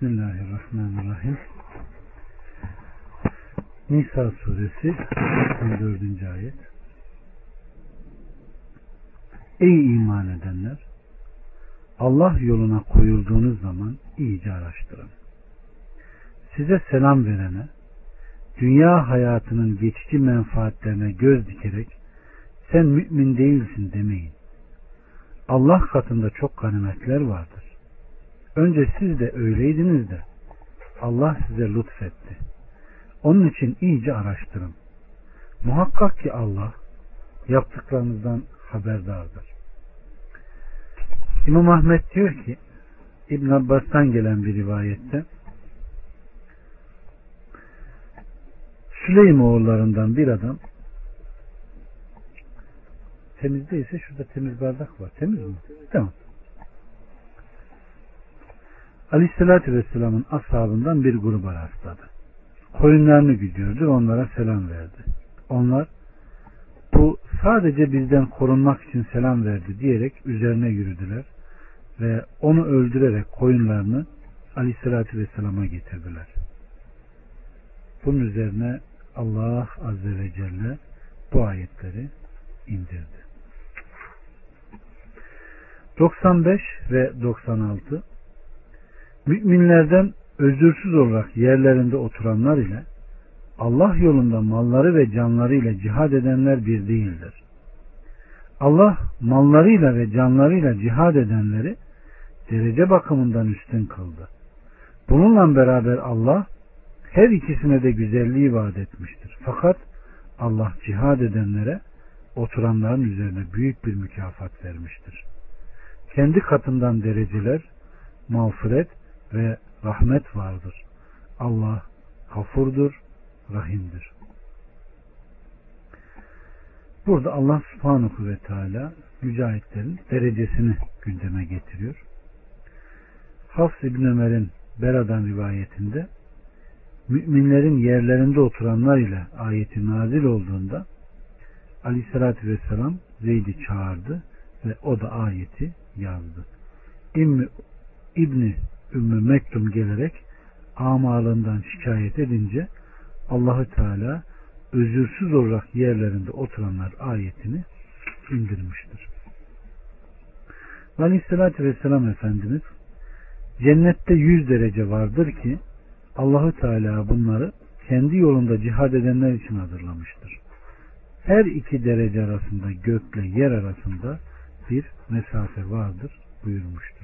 Bismillahirrahmanirrahim. Nisa suresi 14. ayet. Ey iman edenler! Allah yoluna koyulduğunuz zaman iyice araştırın. Size selam verene, dünya hayatının geçici menfaatlerine göz dikerek sen mümin değilsin demeyin. Allah katında çok ganimetler vardır. Önce siz de öyleydiniz de Allah size lütfetti. Onun için iyice araştırın. Muhakkak ki Allah yaptıklarınızdan haberdardır. İmam Ahmet diyor ki İbn Abbas'tan gelen bir rivayette Süleym oğullarından bir adam temiz değilse şurada temiz bardak var. Temiz mi? Tamam. Aleyhissalatü Vesselam'ın ashabından bir gruba rastladı. Koyunlarını gidiyordu onlara selam verdi. Onlar bu sadece bizden korunmak için selam verdi diyerek üzerine yürüdüler ve onu öldürerek koyunlarını Aleyhissalatü Vesselam'a getirdiler. Bunun üzerine Allah Azze ve Celle bu ayetleri indirdi. 95 ve 96 Müminlerden özürsüz olarak yerlerinde oturanlar ile Allah yolunda malları ve canlarıyla cihad edenler bir değildir. Allah mallarıyla ve canlarıyla cihad edenleri derece bakımından üstün kıldı. Bununla beraber Allah her ikisine de güzelliği vaat etmiştir. Fakat Allah cihad edenlere oturanların üzerine büyük bir mükafat vermiştir. Kendi katından dereceler, mağfiret ve rahmet vardır. Allah kafurdur, rahimdir. Burada Allah subhanahu ve teala mücahitlerin derecesini gündeme getiriyor. Hafs İbn Ömer'in Bera'dan rivayetinde müminlerin yerlerinde oturanlar ile ayeti nazil olduğunda Aleyhisselatü Vesselam Zeyd'i çağırdı ve o da ayeti yazdı. İbni, İbni Ümmü Mektum gelerek amalından şikayet edince Allahü Teala özürsüz olarak yerlerinde oturanlar ayetini indirmiştir. Aleyhissalatü Vesselam Efendimiz cennette yüz derece vardır ki Allahü Teala bunları kendi yolunda cihad edenler için hazırlamıştır. Her iki derece arasında gökle yer arasında bir mesafe vardır buyurmuştur.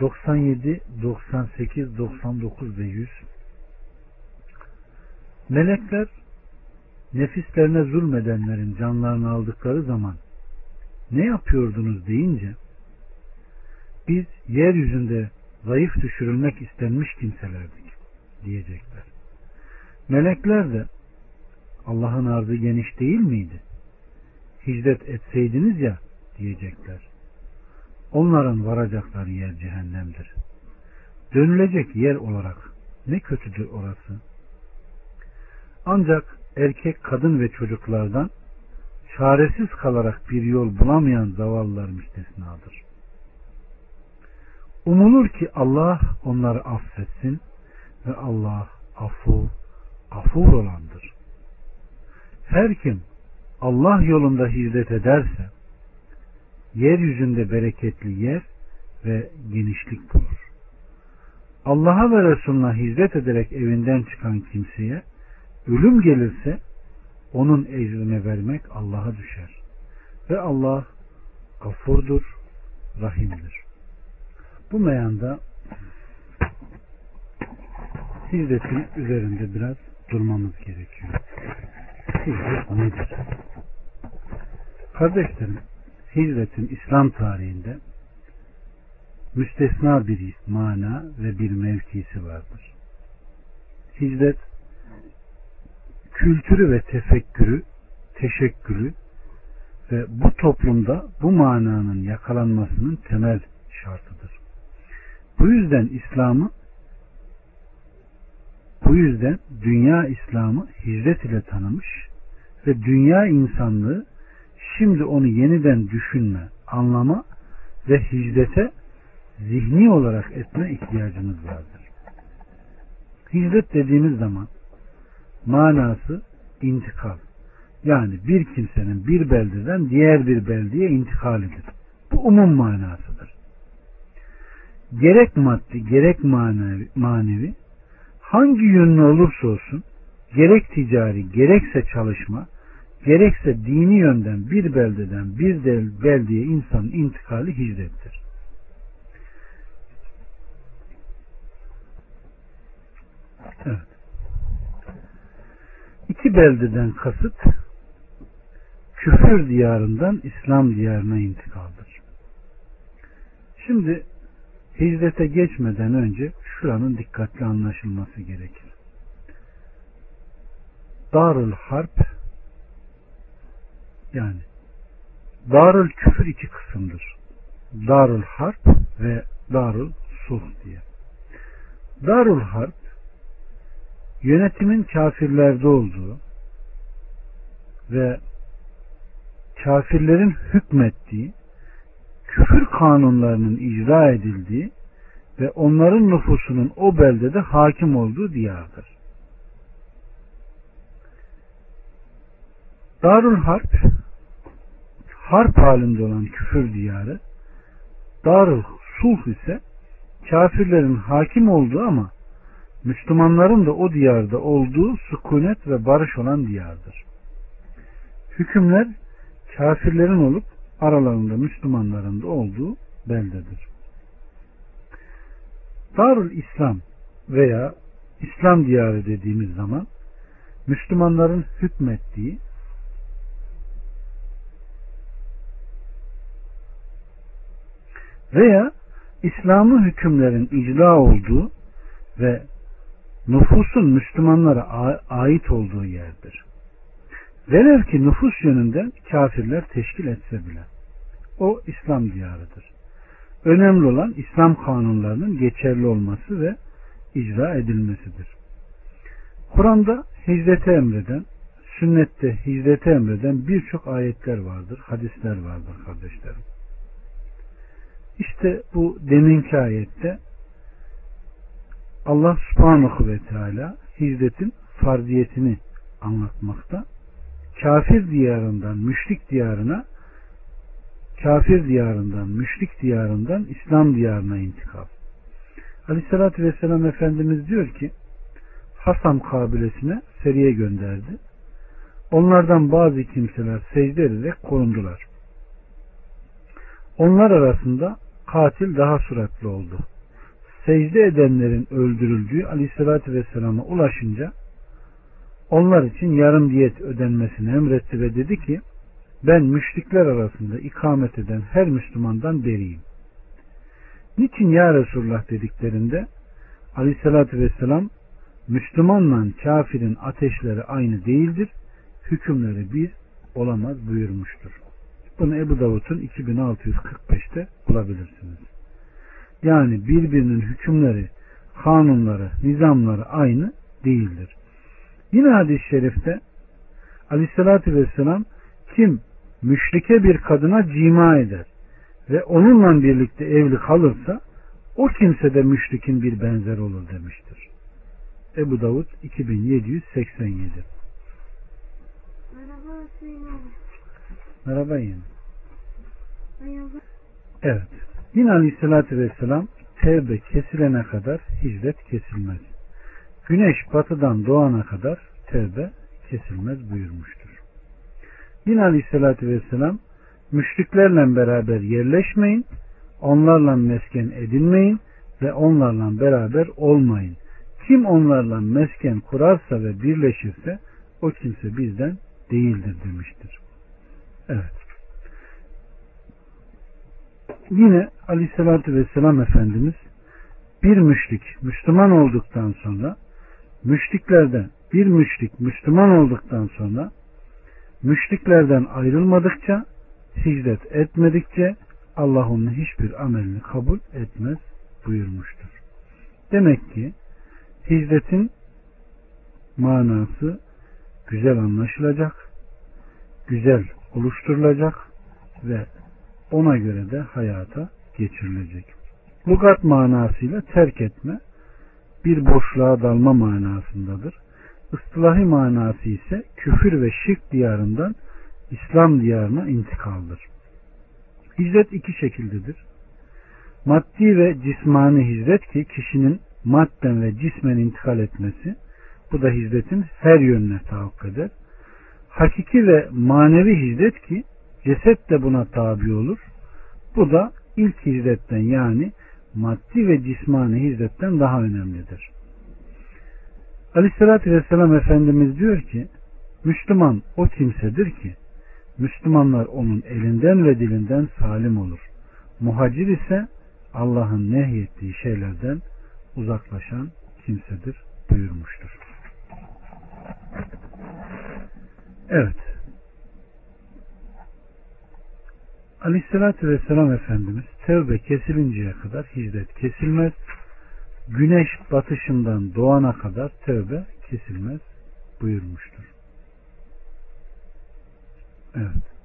97, 98, 99 ve 100 Melekler nefislerine zulmedenlerin canlarını aldıkları zaman ne yapıyordunuz deyince biz yeryüzünde zayıf düşürülmek istenmiş kimselerdik diyecekler. Melekler de Allah'ın arzı geniş değil miydi? Hicret etseydiniz ya diyecekler. Onların varacakları yer cehennemdir. Dönülecek yer olarak ne kötüdür orası. Ancak erkek, kadın ve çocuklardan çaresiz kalarak bir yol bulamayan zavallılar müstesnadır. Umulur ki Allah onları affetsin ve Allah afu, afur olandır. Her kim Allah yolunda hizmet ederse yeryüzünde bereketli yer ve genişlik bulur. Allah'a ve Resulüne hizmet ederek evinden çıkan kimseye ölüm gelirse onun ecrine vermek Allah'a düşer. Ve Allah gafurdur, rahimdir. Bu meyanda hizmetin üzerinde biraz durmamız gerekiyor. Hizmet nedir? Kardeşlerim, hicretin İslam tarihinde müstesna bir mana ve bir mevkisi vardır. Hicret kültürü ve tefekkürü, teşekkülü ve bu toplumda bu mananın yakalanmasının temel şartıdır. Bu yüzden İslam'ı bu yüzden dünya İslam'ı hicret ile tanımış ve dünya insanlığı şimdi onu yeniden düşünme, anlama ve hicrete zihni olarak etme ihtiyacımız vardır. Hicret dediğimiz zaman manası intikal. Yani bir kimsenin bir beldeden diğer bir beldeye intikalidir. Bu umum manasıdır. Gerek maddi gerek manevi, manevi hangi yönlü olursa olsun gerek ticari gerekse çalışma gerekse dini yönden bir beldeden bir beldeye insanın intikali hicrettir. Evet. İki beldeden kasıt küfür diyarından İslam diyarına intikaldır. Şimdi hicrete geçmeden önce şuranın dikkatli anlaşılması gerekir. Darül Harp yani Darül Küfür iki kısımdır. Darül Harp ve Darül Sulh diye. Darül Harp yönetimin kafirlerde olduğu ve kafirlerin hükmettiği, küfür kanunlarının icra edildiği ve onların nüfusunun o beldede hakim olduğu diyardır. Darül Harp harp halinde olan küfür diyarı Darül Sulh ise kafirlerin hakim olduğu ama Müslümanların da o diyarda olduğu sükunet ve barış olan diyardır. Hükümler kafirlerin olup aralarında Müslümanların da olduğu beldedir. Darül İslam veya İslam diyarı dediğimiz zaman Müslümanların hükmettiği veya İslam'ın hükümlerin icra olduğu ve nüfusun Müslümanlara ait olduğu yerdir. Velev ki nüfus yönünden kafirler teşkil etse bile. O İslam diyarıdır. Önemli olan İslam kanunlarının geçerli olması ve icra edilmesidir. Kur'an'da hicrete emreden, sünnette hicrete emreden birçok ayetler vardır, hadisler vardır kardeşlerim. İşte bu deminki ayette Allah subhanahu ve teala hicretin farziyetini anlatmakta. Kafir diyarından müşrik diyarına kafir diyarından, müşrik diyarından İslam diyarına intikal. Aleyhissalatü Vesselam Efendimiz diyor ki Hasam kabilesine seriye gönderdi. Onlardan bazı kimseler secde ederek korundular. Onlar arasında katil daha suratlı oldu. Secde edenlerin öldürüldüğü aleyhissalatü vesselama ulaşınca onlar için yarım diyet ödenmesini emretti ve dedi ki ben müşrikler arasında ikamet eden her Müslümandan beriyim. Niçin ya Resulullah dediklerinde aleyhissalatü vesselam Müslümanla kafirin ateşleri aynı değildir, hükümleri bir olamaz buyurmuştur. Bunu Ebu Davud'un 2645'te bulabilirsiniz. Yani birbirinin hükümleri, kanunları, nizamları aynı değildir. Yine hadis-i şerifte Aleyhisselatü Vesselam kim müşrike bir kadına cima eder ve onunla birlikte evli kalırsa o kimse de müşrikin bir benzer olur demiştir. Ebu Davud 2787 Merhaba yine. Evet. Yine Aleyhisselatü Vesselam tevbe kesilene kadar hicret kesilmez. Güneş batıdan doğana kadar tevbe kesilmez buyurmuştur. Yine Aleyhisselatü Vesselam müşriklerle beraber yerleşmeyin, onlarla mesken edinmeyin ve onlarla beraber olmayın. Kim onlarla mesken kurarsa ve birleşirse o kimse bizden değildir demiştir. Evet. Yine Aleyhisselatü Vesselam Efendimiz bir müşrik Müslüman olduktan sonra müşriklerden bir müşrik Müslüman olduktan sonra müşriklerden ayrılmadıkça hicret etmedikçe Allah onun hiçbir amelini kabul etmez buyurmuştur. Demek ki hicretin manası güzel anlaşılacak, güzel oluşturulacak ve ona göre de hayata geçirilecek. Lugat manasıyla terk etme, bir boşluğa dalma manasındadır. Istilahi manası ise küfür ve şirk diyarından İslam diyarına intikaldır. Hicret iki şekildedir. Maddi ve cismani hicret ki kişinin madden ve cismen intikal etmesi, bu da hicretin her yönüne tahakkuk eder. Hakiki ve manevi hicret ki ceset de buna tabi olur. Bu da ilk hicretten yani maddi ve cismani hicretten daha önemlidir. Aleyhissalatü Vesselam Efendimiz diyor ki Müslüman o kimsedir ki Müslümanlar onun elinden ve dilinden salim olur. Muhacir ise Allah'ın nehyettiği şeylerden uzaklaşan kimsedir buyurmuştur. Evet. Aleyhissalatü Vesselam Efendimiz tevbe kesilinceye kadar hicret kesilmez. Güneş batışından doğana kadar tevbe kesilmez buyurmuştur. Evet.